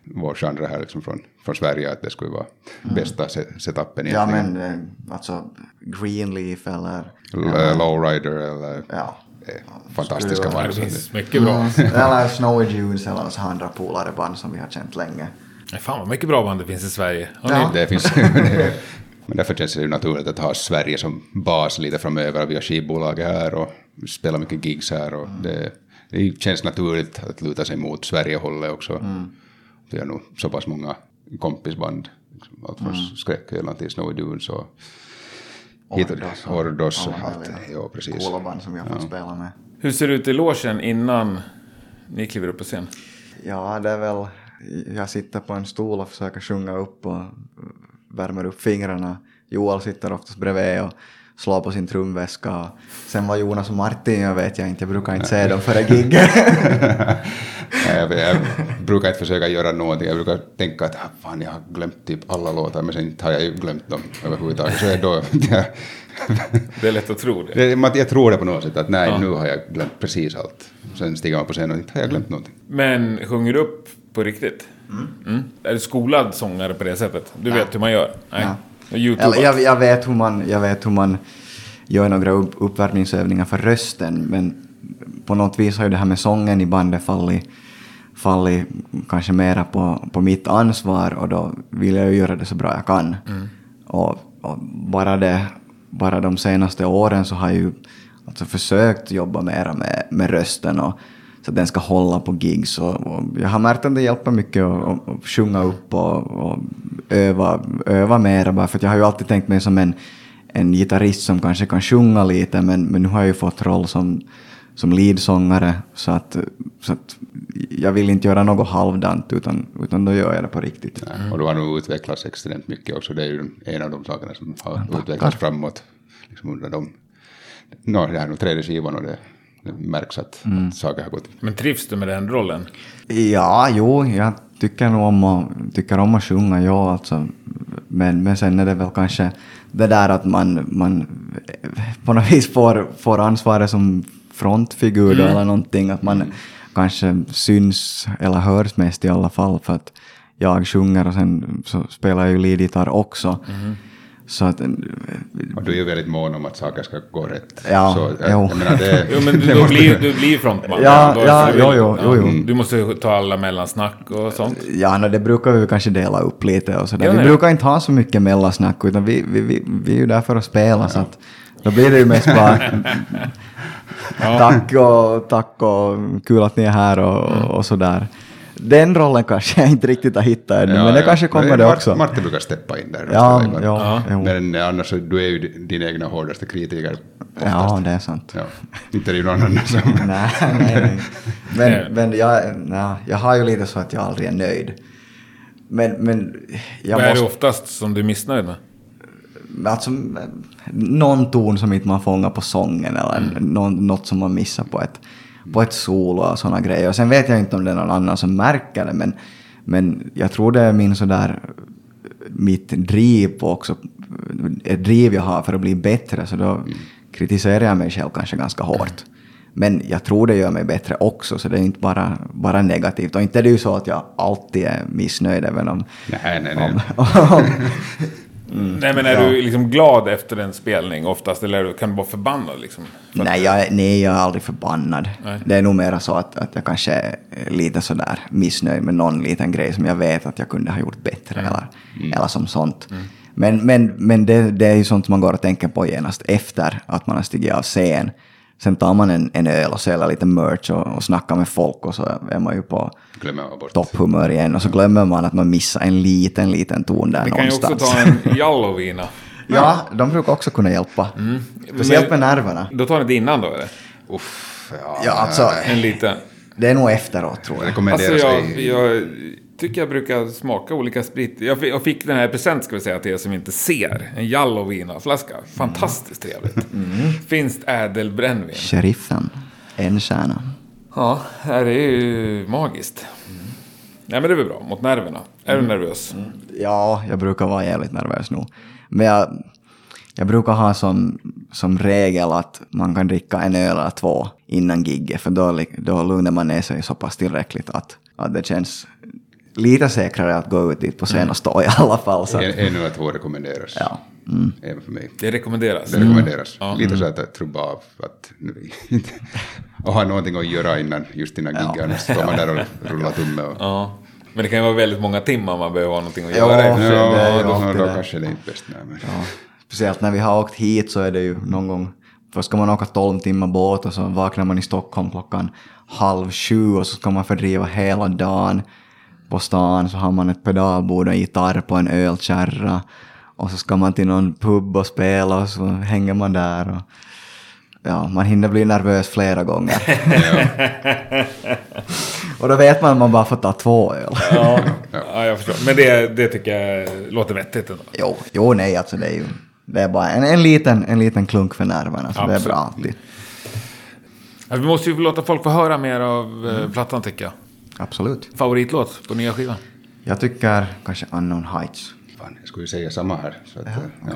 vår genre här liksom från, från Sverige att det skulle vara bästa se- setupen Ja egentligen. men eh, alltså Greenleaf eller... L- Lowrider eller Ja. eh, fantastiska Det band. så finns det- mycket bra. eller Snowy Dunes eller så andra polare band som vi har känt länge. Fan vad mycket bra band det finns i Sverige. Ja. Det finns, det, men därför känns det ju naturligt att ha Sverige som bas lite framöver. Vi har skivbolaget här och spelar mycket gigs här. Och det, det känns naturligt att luta sig mot Sverigehållet också. Vi har nog så pass många kompisband. Liksom, allt från Skräcköland till Snowy Dunes och Ordos och Ordos. och allt. Ja, precis. Coola band som har fått spela med. Hur ser det ut i logen innan ni kliver upp på scen? Ja, det är väl... Jag sitter på en stol och försöker sjunga upp och värmer upp fingrarna. Joel sitter oftast bredvid och slår på sin trumväska. Sen var Jonas och Martin, jag vet jag inte, jag brukar inte se dem före gigget. Nej, jag, jag brukar inte försöka göra någonting. Jag brukar tänka att ah, fan, jag har glömt typ alla låtar, men sen har jag ju glömt dem överhuvudtaget. Så då, Det är lätt att tro det. jag tror det på något sätt, att nej, nu har jag glömt precis allt. Sen stiger man på scenen och inte har jag glömt någonting. Men sjunger du upp på riktigt? Mm. Är du skolad sångare på det sättet? Du vet hur man gör? Nej. Ja. Jag, jag, vet hur man, jag vet hur man gör några upp, uppvärmningsövningar för rösten, men på något vis har ju det här med sången i bandet fallit, fallit kanske mera på, på mitt ansvar och då vill jag ju göra det så bra jag kan. Och, och bara, det, bara de senaste åren så har jag ju alltså försökt jobba mera med, med rösten och så att den ska hålla på gigs. Och, och jag har märkt att det hjälper mycket att, att, sjunga upp och, och öva, öva mera bara för jag har ju alltid tänkt mig som en, en gitarrist som kanske kan sjunga lite men, men nu har jag ju fått roll som, som leadsångare så att, så att jag vill inte göra något halvdant utan, utan då gör jag det på riktigt. Nej, Och du har nog utvecklats extremt mycket också. Det är ju en av de sakerna som har utvecklats framåt liksom under de... No, det här är nog tredje skivan och det märks att, att saker har gått... Men trivs du med den rollen? Ja, jo, jag tycker nog om att, tycker om att sjunga, ja alltså. Men, men sen är det väl kanske det där att man, man på något vis får, får ansvaret som frontfigur då eller någonting, att man kanske syns eller hörs mest i alla fall för att jag sjunger och sen så spelar jag ju leadgitarr också. Så att, Och du är ju väldigt mån om att saker ska gå rätt. Ja, så, jo. jag, jag menar, det, Jo, men du, måste- blir, du blir frontman. Ja, Då ja, jo, jo, jo, jo. Du måste ju ta alla mellansnack och sånt. Ja, no, det brukar vi kanske dela upp lite och sådär. Ja, vi nej. brukar inte ha så mycket mellansnack utan vi, vi, vi, vi är ju där för att spela så att då blir det ju mest bara tack och tack och kul att ni är här och, och sådär. Den rollen kanske jag inte riktigt har hittat ännu, Ja, men det ja. kanske kommer Men det också. Martin brukar steppa in där. Ja, ibland. ja, jo. Men annars du är ju din egna hårdaste kritiker. Ja, det är sant. Ja. Inte är det ju någon annan som... nej, nej, nej. Men, men jag, nej, jag har ju lite så att jag aldrig är nöjd. Men, men jag Vad är det oftast som du är missnöjd med? Alltså, någon ton som inte man fångar på sången eller Mm. något som man missar på ett, på ett solo och sådana grejer. Och sen vet jag inte om det är någon annan som märker det, men, men jag tror det är min sådär, mitt driv också, ett driv jag har för att bli bättre, så då Mm. kritiserar jag mig själv kanske ganska hårt. Men jag tror det gör mig bättre också, så det är inte bara, bara negativt. Och inte är det ju så att jag alltid är missnöjd, även om... Nej, nej, nej. om, om Nej, men är Ja. du liksom glad efter en spelning oftast? Eller kan du vara förbannad liksom? För Nej jag, är- nej, jag är aldrig förbannad. Nej. Det är nog mer så att, att jag kanske är lite sådär missnöjd med någon liten grej som jag vet att jag kunde ha gjort bättre eller, eller som sånt. Men, men, men det, det är ju sånt man går och tänker på genast efter att man har stigit av scen. Sen tar man en, en öl och säljer lite merch och, och snackar med folk och så är man ju på topphumör igen och så glömmer man att man missar en liten, liten ton där Vi kan ju någonstans. också ta en Jallovina. Ja, de brukar också kunna hjälpa. Speciellt med nerverna. Då tar ni det innan då eller? Uff, ja, Ja, alltså, En liten. det är nog efteråt tror jag. Rekommenderas Alltså jag, jag tycker jag brukar smaka olika sprit. Jag fick, den här present ska vi säga till er som inte ser. En Jallovina-flaska. Fantastiskt trevligt. Finskt ädelbrännvin. Sheriffen, en stjärna. Ja, det här är ju magiskt. Nej men det är väl bra, mot nerverna. Är du nervös? Ja, jag brukar vara jävligt nervös nu. Men jag, jag brukar ha som, som regel att man kan dricka en öl eller två innan gigget, för då, då lugnar man ner sig så pass tillräckligt att, att det känns lite säkrare att gå ut dit på scen och stå i alla fall. Så, att- en eller två rekommenderas. ja. Mm. Även för mig. Det rekommenderas. Det rekommenderas. Ja. Lite så att jag trubbar av att nu- inte- och ha någonting att göra innan, just innan Ja. giggen. Så står man där och rullar tumme. Och, Ja. Men det kan ju vara väldigt många timmar man behöver ha någonting att Ja, göra. det ja, då, alltid då det. kanske det är inte bäst. Nej, men. Ja, speciellt när vi har åkt hit så är det ju någon gång, först ska man åka 12 timmar båt och så vaknar man i Stockholm klockan halv sju och så ska man fördriva hela dagen på stan så har man ett pedalbord och en gitarr på en ölkärra och så ska man till någon pub och spela och så hänger man där och ja, man hinner bli nervös flera gånger. och då vet man att man bara får ta två öl. Ja, ja jag förstår. Men det, det tycker jag låter vettigt ändå. Jo, jo nej, alltså det är ju det är bara en, en, liten, en liten klunk för nerverna, så det är Absolut. bra alltid. Ja, Vi måste ju låta folk få höra mer av eh, plattan tycker jag. Absolut. Favoritlåt på nya skivan? Jag tycker kanske Unknown Heights. Fan, jag skulle ju säga samma här. Så att, ja, ja.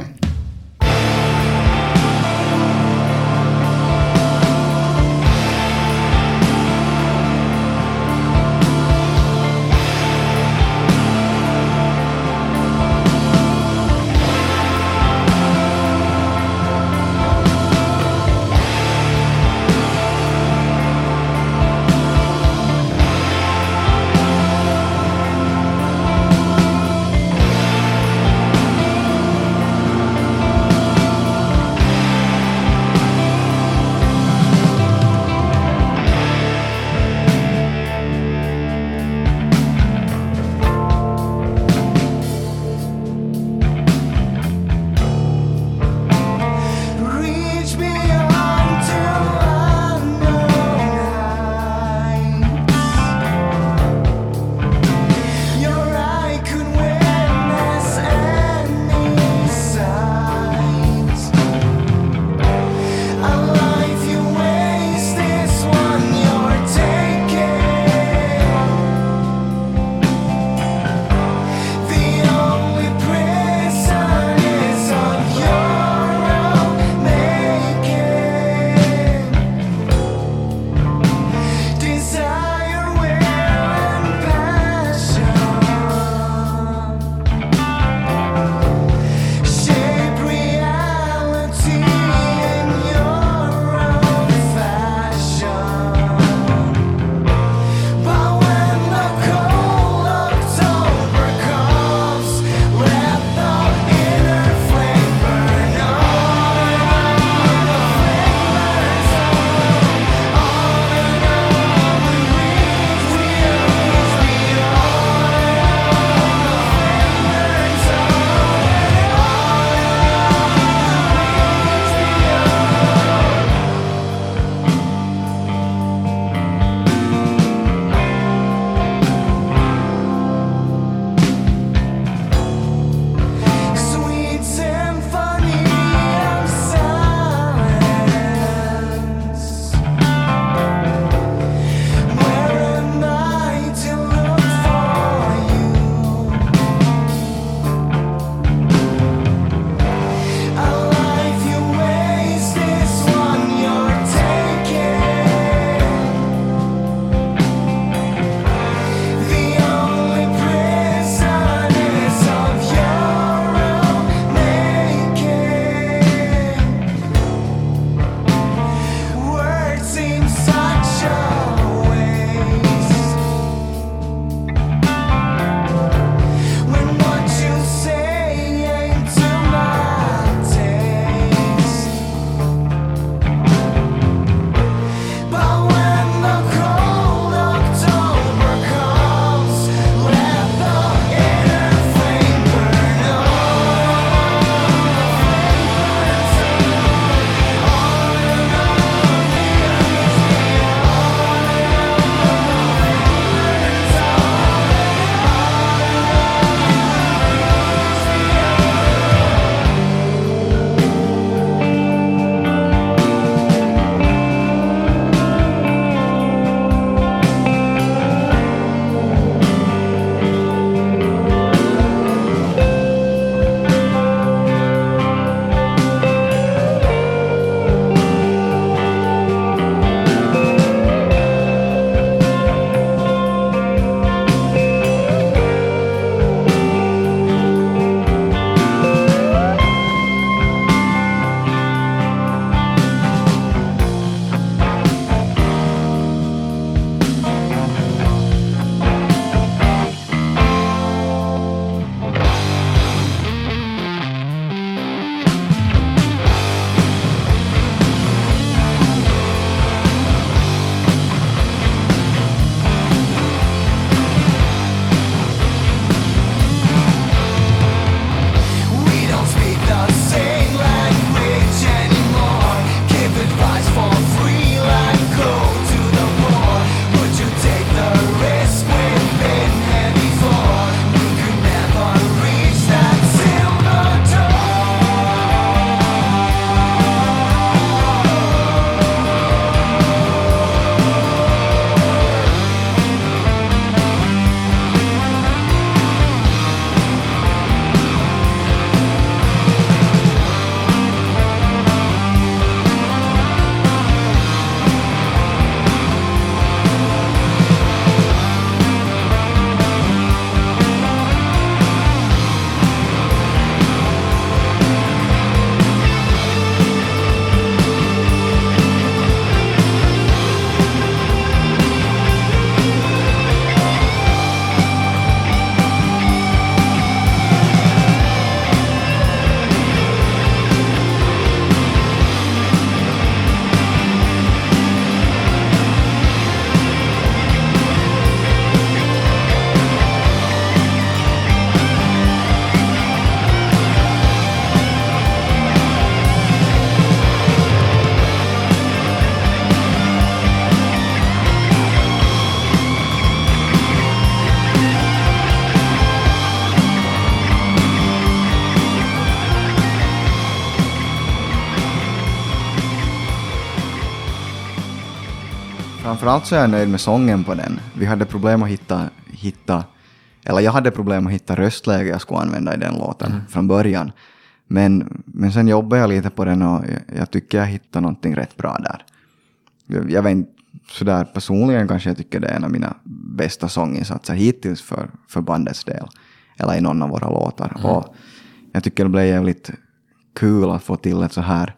Framförallt så är jag nöjd med sången på den. Vi hade problem att hitta, hitta eller jag hade problem att hitta röstläge jag skulle använda i den låten från början. Men, men sen jobbade jag lite på den och jag, jag tycker jag hittade någonting rätt bra där. Jag, jag vet inte, sådär personligen kanske jag tycker det är en av mina bästa sånginsatser hittills för, för bandets del. Eller i någon av våra låtar. Och jag tycker det blev jävligt kul att få till ett så här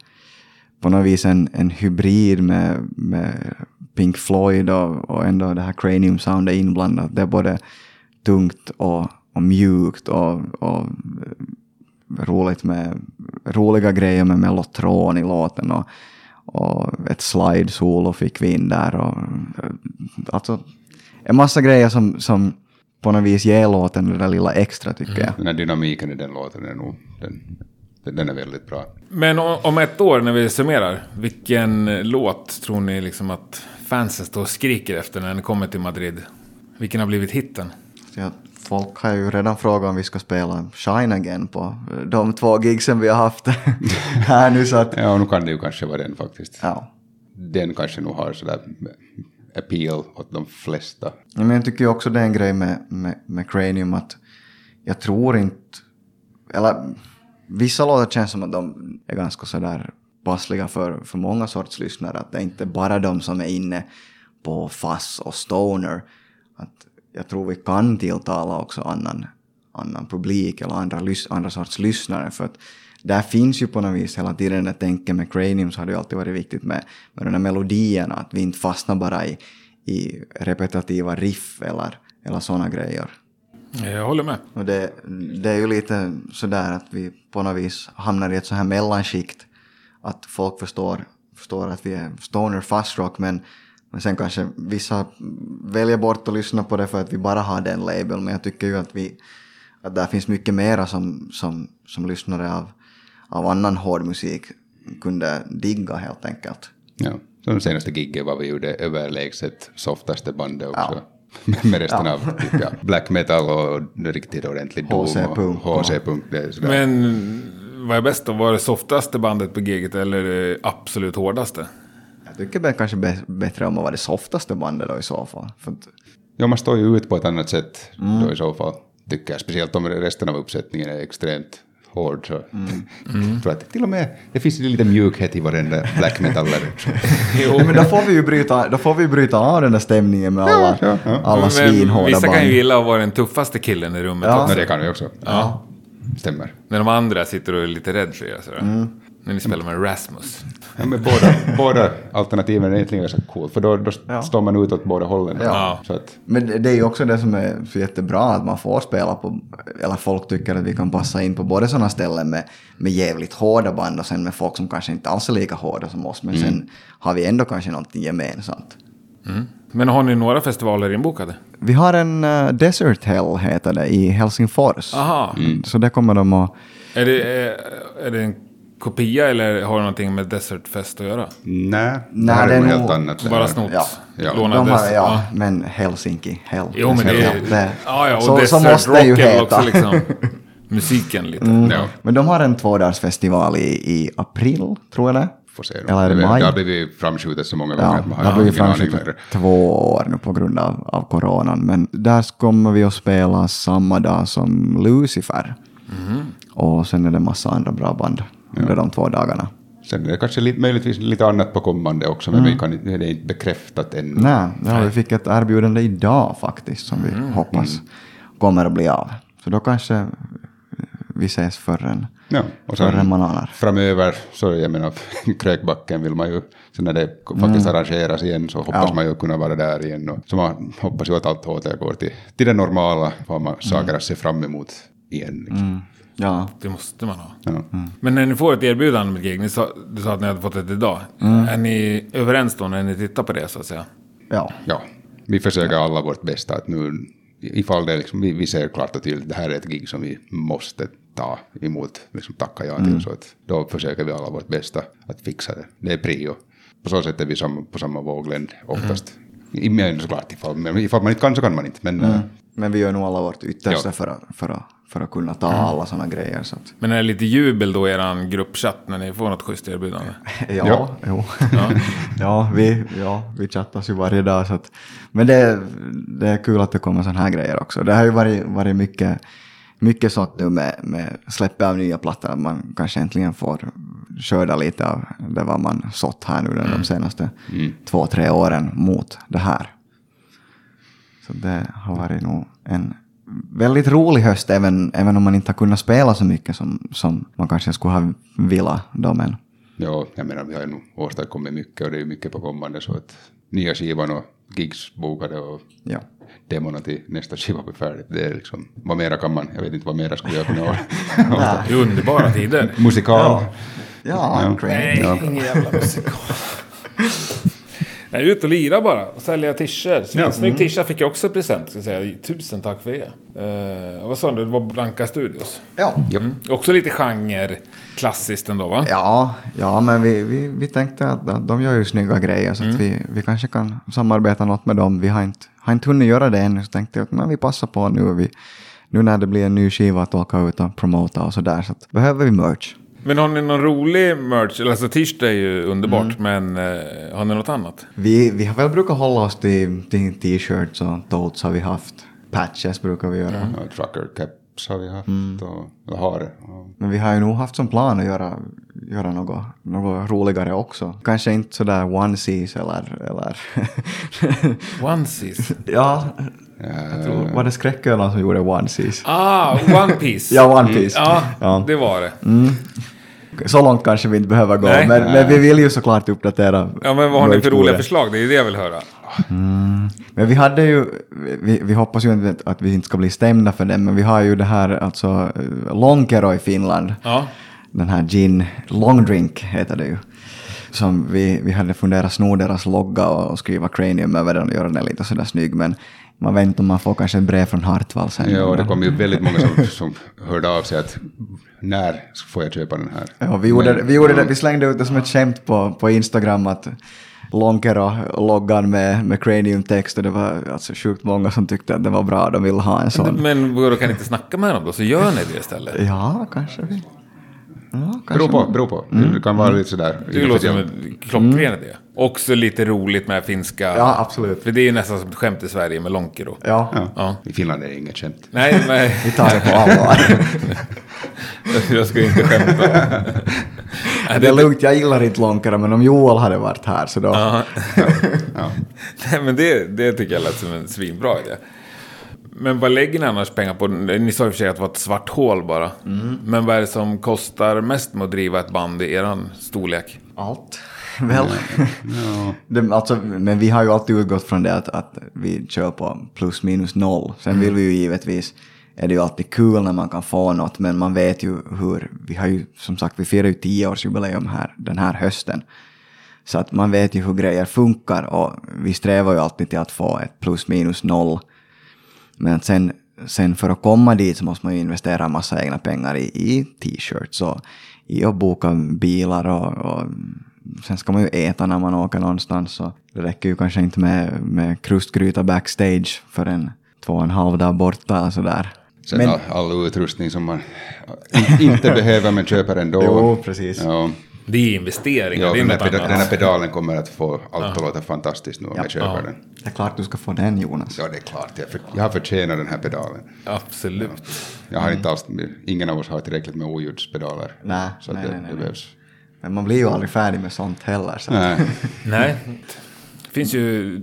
på något vis en, en hybrid med, med Pink Floyd och, och ändå det här cranium sound är inblandat. Det är både tungt och, och mjukt och, och eh, roligt med roliga grejer med mellotron i låten och, och ett slide solo fick vi in där och eh, alltså en massa grejer som, som på något vis ger låten det där lilla extra tycker jag. Den här dynamiken i den låten är nog, den, den är väldigt bra. Men om ett år när vi summerar, vilken låt tror ni liksom att fansen står och skriker efter när ni kommer till Madrid? Vilken har blivit hitten? Jag, folk har ju redan frågat om vi ska spela Shine Again på de två gigsen vi har haft här nu så att Ja, nu kan det ju kanske vara den faktiskt. ja. Den kanske nog har sådär appeal åt de flesta. Ja, Men jag tycker ju också det är en grej med, med, med Cranium att jag tror inte, eller vissa låtar känns som att de är ganska sådär passliga för, för många sorts lyssnare. Att det är inte bara de som är inne på fuzz och stoner. Att jag tror vi kan tilltala också annan, annan publik eller andra, andra sorts lyssnare. För att där finns ju på något vis hela tiden det tänket med Cranium så har det ju alltid varit viktigt med, med de här melodierna. Att vi inte fastnar bara i, i repetitiva riff eller, eller sådana grejer. Jag håller med. Och det, det är ju lite sådär att vi på något vis hamnar i ett så här mellanskikt. Att folk förstår, förstår att vi är stoner fast rock men, men sen kanske vissa väljer bort att lyssna på det för att vi bara har den label. Men jag tycker ju att vi att där finns mycket mera som, som, som lyssnare av, av annan hård musik kunde digga helt enkelt. Ja. Så de senaste giggen var vi ju det överlägset softaste bandet också. Med resten av typ, ja, black metal och riktigt ordentlig doom HC-punk. och HC-punk. Det är sådär. Men vad är bäst då? Var det softaste bandet på giget eller det absolut hårdaste? Jag tycker det är kanske bä- bättre om att vara det softaste bandet då i så fall. För att, Ja, man står ju ut på ett annat sätt Mm. då i så fall. Tycker jag. Speciellt om resten av uppsättningen är extremt hård. Så. Mm. För att till och med, det finns ju lite mjukhet i varenda black metallare. Jo, Ja, men då får vi ju bryta, då får vi bryta av den där stämningen med alla, ja, ja. alla men svinhårda vissa band. kan ju gilla att vara den tuffaste killen i rummet Ja. också. Men det kan vi också. Ja. Stämmer. När de andra sitter och är lite rädda för er. Sådär. Mm. När ni spelar med Rasmus. Ja, men båda, båda alternativen är egentligen ganska coolt, för då, då Ja. står man ut åt båda hållen. Ja. Så att, Men det- är ju också det som är så jättebra, att man får spela på, eller folk tycker att vi kan passa in på både sådana ställen med, med jävligt hårda band och sen med folk som kanske inte alls är lika hårda som oss, men sen har vi ändå kanske någonting gemensamt. Men har ni några festivaler inbokade? Vi har en uh, Desert Hell, heter det, i Helsingfors. Aha. Så det kommer de att... Är, det, är, är det en kopia eller har det någonting med Desert Fest att göra? nej, Nej, det här det är är något nog helt annat. Bara snott? Ja. Ja. De har, ja, men Helsinki, Hell. Jo, men det är... det, Ja, ja, och så, så Desert måste det ju är heta. också liksom musiken lite. Ja, Men de har en tvådagsfestival i, i april, tror jag det får se. Eller är det det, maj? det har blivit framskjutet så många gånger Ja, att man det har blivit framskjutet två år nu på grund av, av coronan. Men där kommer vi att spela samma dag som Lucifer. Mhm. Och sen är det massa andra bra band under de två dagarna. Sen är det kanske lite, möjligtvis lite annat på kommande också, men vi kan, det är inte bekräftat ännu. Nej, ja, vi fick ett erbjudande idag faktiskt som vi Mm. hoppas kommer att bli av. Så då kanske vi ses förrän, Ja, och sen man anar. framöver, så jag menar, Krökbacken vill man ju, så när det faktiskt arrangeras igen så hoppas Mm. Ja. man ju kunna vara där igen. Och, så man hoppas ju att allt återgår till, till det normala, vad man saker att se fram emot igen. Liksom. Mm. Ja, Det måste man ha. Ja. Men när ni får ett erbjudande med gig, ni sa, du sa att ni hade fått det idag. Mm. Är ni överens då när ni tittar på det så att säga? ja. ja, vi försöker alla vårt bästa att nu, ifall det liksom, vi, vi ser klart och tydligt, det här är ett gig som vi måste ta emot, liksom tacka ja till, Mm. så att då försöker vi alla vårt bästa att fixa det. Det är prio. På så sätt är vi samma, på samma våglängd oftast. Mm. I men såklart, ifall, ifall man inte kan så kan man inte. Men äh, Men vi gör nog alla vårt yttersta Ja. för, att, för, att, för att kunna ta alla sådana grejer. Så att, Men är det lite jubel då i er gruppchatt när ni får något schysst erbjudande? ja, Ja. Jo. ja, vi, ja, vi chattas ju varje dag. Så att, men det, det är kul att det kommer sådana här grejer också. Det har ju varit, varit mycket, mycket sånt nu med, med släppet av nya plattor. Att man kanske äntligen får skörda lite av det vad man sått här nu Mm. de senaste två, tre åren mot det här. Så det har varit nog en väldigt rolig höst, även, även om man inte har kunnat spela så mycket som, som man kanske skulle ha velat då. Men Ja, jag menar vi har ju nog åstadkommit mycket och det är mycket på kommande så att nya skivan och gigs bokade och ja. Demona till nästa skiva blir färdigt. Det är liksom, vad mera kan man, jag vet inte vad mera skulle jag kunna ha. Underbara tider. Musikal. Ja, great. Ja. ingen jävla musikal. Nej, ut och lira bara och sälja t-shirts. Svinsnygg t-shirt fick jag också i present. Ska jag säga. Tusen tack för det. Uh, vad sa du? Det var Blanka Studios. Ja. Mm. Också lite genre klassiskt ändå va? Ja, ja, men vi, vi, vi tänkte att, att de gör ju snygga grejer så att vi, vi kanske kan samarbeta något med dem. Vi har inte, har inte hunnit göra det ännu så tänkte jag att men vi passar på nu. Vi, nu när det blir en ny skiva att åka ut och promota och sådär så att behöver vi merch. Men har ni någon rolig merch? Eller, Alltså t-shirt är ju underbart, men eh, har ni något annat? Vi, vi har väl brukat hålla oss till, till t-shirts och totes har vi haft. Patches brukar vi göra. Ja, trucker caps har vi haft och, eller har. Och, Men vi har ju nog haft som plan att göra, göra något, något roligare också. Kanske inte sådär onesies eller... eller Onesies. ja, jag tror, var det Skräckölan som gjorde onesies? Ah, One Piece. Ja, One Piece. Ja, Ja. det var det. Så långt kanske vi inte behöver gå, Nej. men, men vi vill ju såklart uppdatera. Ja, men vad har ni för roliga förslag? Det är ju det jag vill höra. Men vi hade ju, vi, vi hoppas ju inte att vi inte ska bli stämda för det, men vi har ju det här, alltså eh, Lonkero i Finland. Ja. Den här gin, long drink heter det ju. Som vi, vi hade funderat sno deras logga och, och skriva cranium över den och göra den lite sådär snygg, men man vet inte om man får kanske ett brev från Hartwall sen. ja, och det kom ju väldigt många som, som hörde av sig att när får jag köpa den här? Ja, vi, gjorde, vi, gjorde det, vi slängde ut det som ett skämt på, på Instagram att Lonkero-loggan med, med cranium-text och det var alltså sjukt många som tyckte att det var bra, de ville ha en sån. Men vadå, kan inte snacka med dem då? Så gör ni det istället. Ja, kanske vi. Ja. Beror på, beror på. Det kan vara lite sådär. Det låter som en klockren idé. Också lite roligt med finska. Ja, absolut. För det är ju nästan som ett skämt i Sverige med Lonkero. Ja, Ja. Ja. I Finland är det inget skämt. Nej, nej. vi tar det på allvar. jag ska inte skämta. det är lugnt, jag gillar inte Lonkero, men om Joel hade varit här så då... Ja. Nej, men det, det tycker jag lät som en svinbra idé. Men vad lägger ni annars pengar på? Ni sa i och för sig att det var ett svart hål bara. Men vad är det som kostar mest med att driva ett band i eran storlek? Allt. Väl. Det, alltså, men vi har ju alltid utgått från det att, att vi kör på plus minus noll. Sen vill vi ju givetvis, är det ju alltid kul när man kan få något, men man vet ju hur, vi har ju som sagt, vi firar ju tioårsjubileum här den här hösten. Så att man vet ju hur grejer funkar och vi strävar ju alltid till att få ett plus minus noll. Men sen, sen för att komma dit så måste man ju investera en massa egna pengar i, i t-shirts och i att boka bilar och, och sen ska man ju äta när man åker någonstans. Så det räcker ju kanske inte med, med krustgryta backstage för en två och en halv dag borta eller sådär. Sen Men- all, all utrustning som man in, inte behöver men köper ändå. Jo, precis. Ja, Det är investeringar, ja det är den, här något peda, annat. den här pedalen kommer att få allt att låta fantastiskt nu om jag köper Ja. den. Det är klart du ska få den Jonas. Ja, det är klart. Jag, för, jag har förtjänat den här pedalen. Absolut. Jag har inte alls, ingen av oss har tillräckligt med oljudpedaler. Nej, så att nej, det, nej, nej, det behövs. Men man blir ju aldrig färdig med sånt heller. Så. Nej. Nej. Det finns ju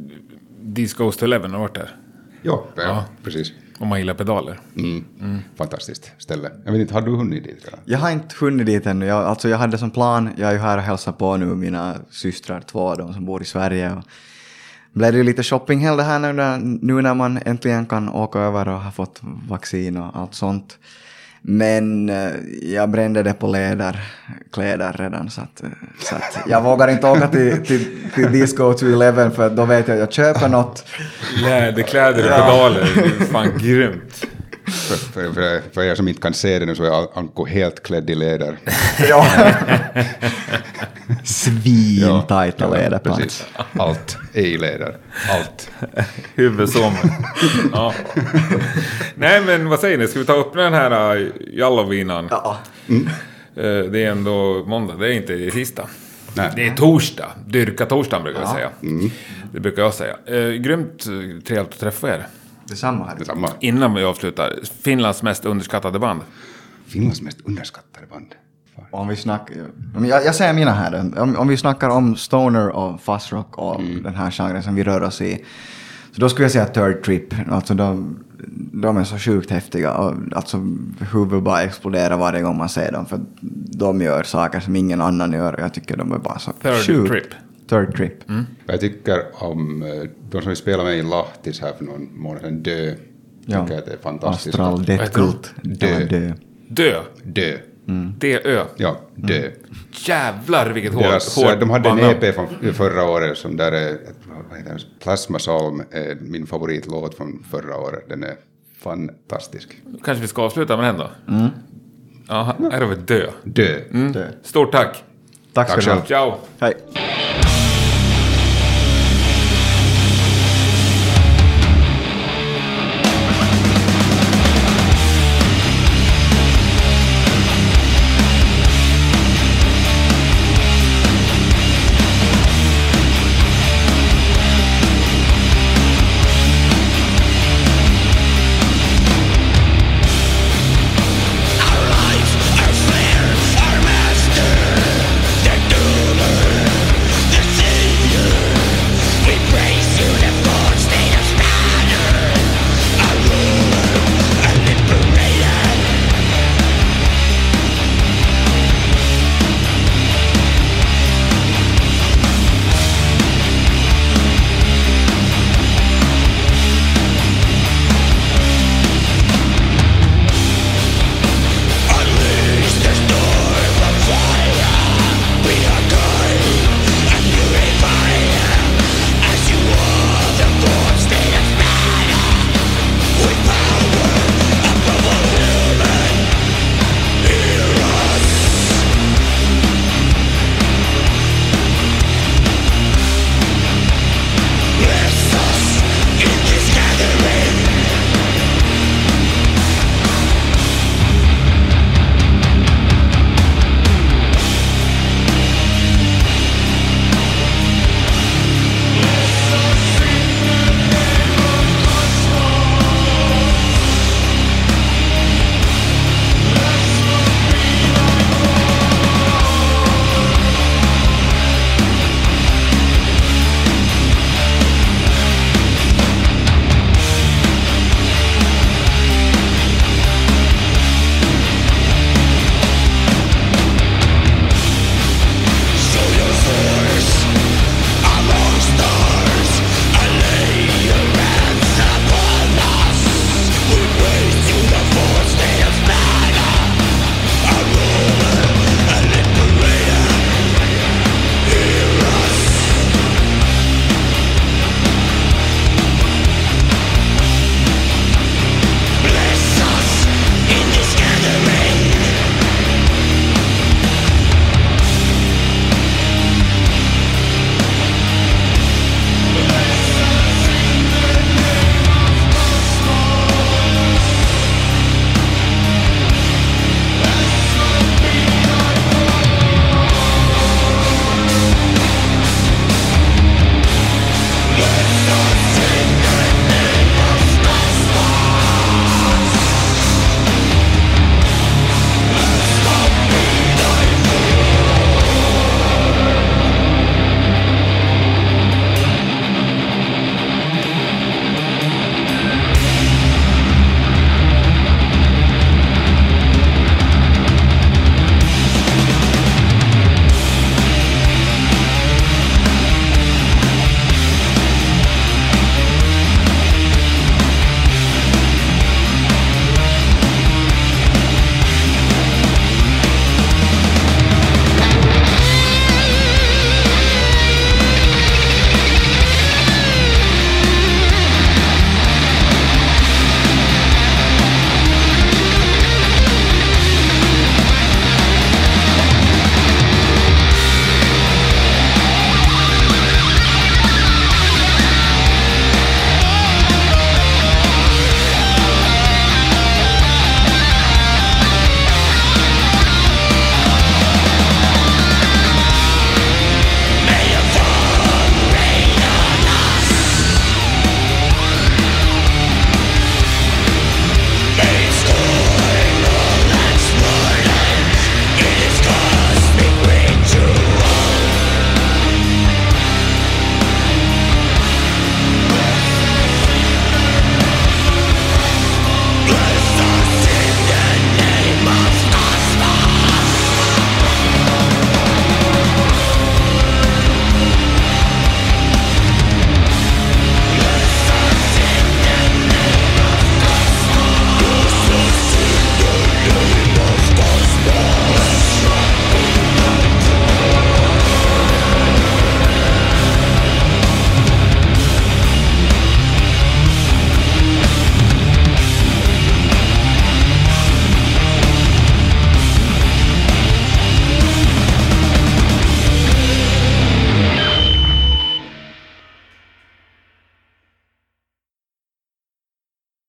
This Goes to Eleven, har du varit där? Jo, ja, precis. Om man gillar pedaler. Mm. Fantastiskt ställe. Jag vet inte, har du hunnit dit redan? Jag har inte hunnit dit ännu. Jag, alltså jag hade som plan, jag är ju här och hälsar på nu mina systrar, två de som bor i Sverige. Och blev det lite shoppinghelg det här nu när, nu när man äntligen kan åka över och har fått vaccin och allt sånt. Men eh, jag brände det på läderkläder redan så att, eh, så att jag vågar inte åka till, till, till Disco to Eleven för då vet jag att jag köper något Läderkläder och pedaler, det är fan grymt. För, för, för, för er som inte kan se det nu så är Anko helt klädd i läder. Ja. Svintajta läderpants. precis. Allt är i läder. Allt. Huvudsom. ja. Nej, men vad säger ni? Ska vi ta upp den här uh, Jallovinan? Ja. Eh, det är ändå måndag, det är inte tisdag. Nej. Det är torsdag. Dyrka torsdagen brukar jag Ja. säga. Det brukar jag säga. Eh, grymt trevligt att träffa er. Detsamma här. Detsamma. Innan vi avslutar, Finlands mest underskattade band. Finlands mest underskattade band. Om vi snackar, om jag, jag säger mina här. Om, om vi snackar om stoner och fuzzrock och den här genren som vi rör oss i. Så då skulle jag säga Third Trip. Alltså de, de är så sjukt häftiga. Och alltså huvudet bara exploderar varje gång man ser dem. För de gör saker som ingen annan gör. Jag tycker de är bara så Third sjukt. Trip. Third Trip. Jag tycker om eh, de som vi spelade med i Lahtis här för någon månad sedan, Dö. Ja. Tycker att det är fantastiskt. Astral Death? Cult. Dö. Dö. Dö. Dö. D-Ö. Ja, Dö. Jävlar vilket hårt, Deras, hårt de hade en. EP från förra året som där är, vad heter den? Plasma Psalm är min favoritlåt från förra året. Den är fantastisk. Kanske vi ska avsluta med den då? Ja, här har vi Dö. Dö. Dö. Stort tack. Tack Tack själv. Ciao. Hej.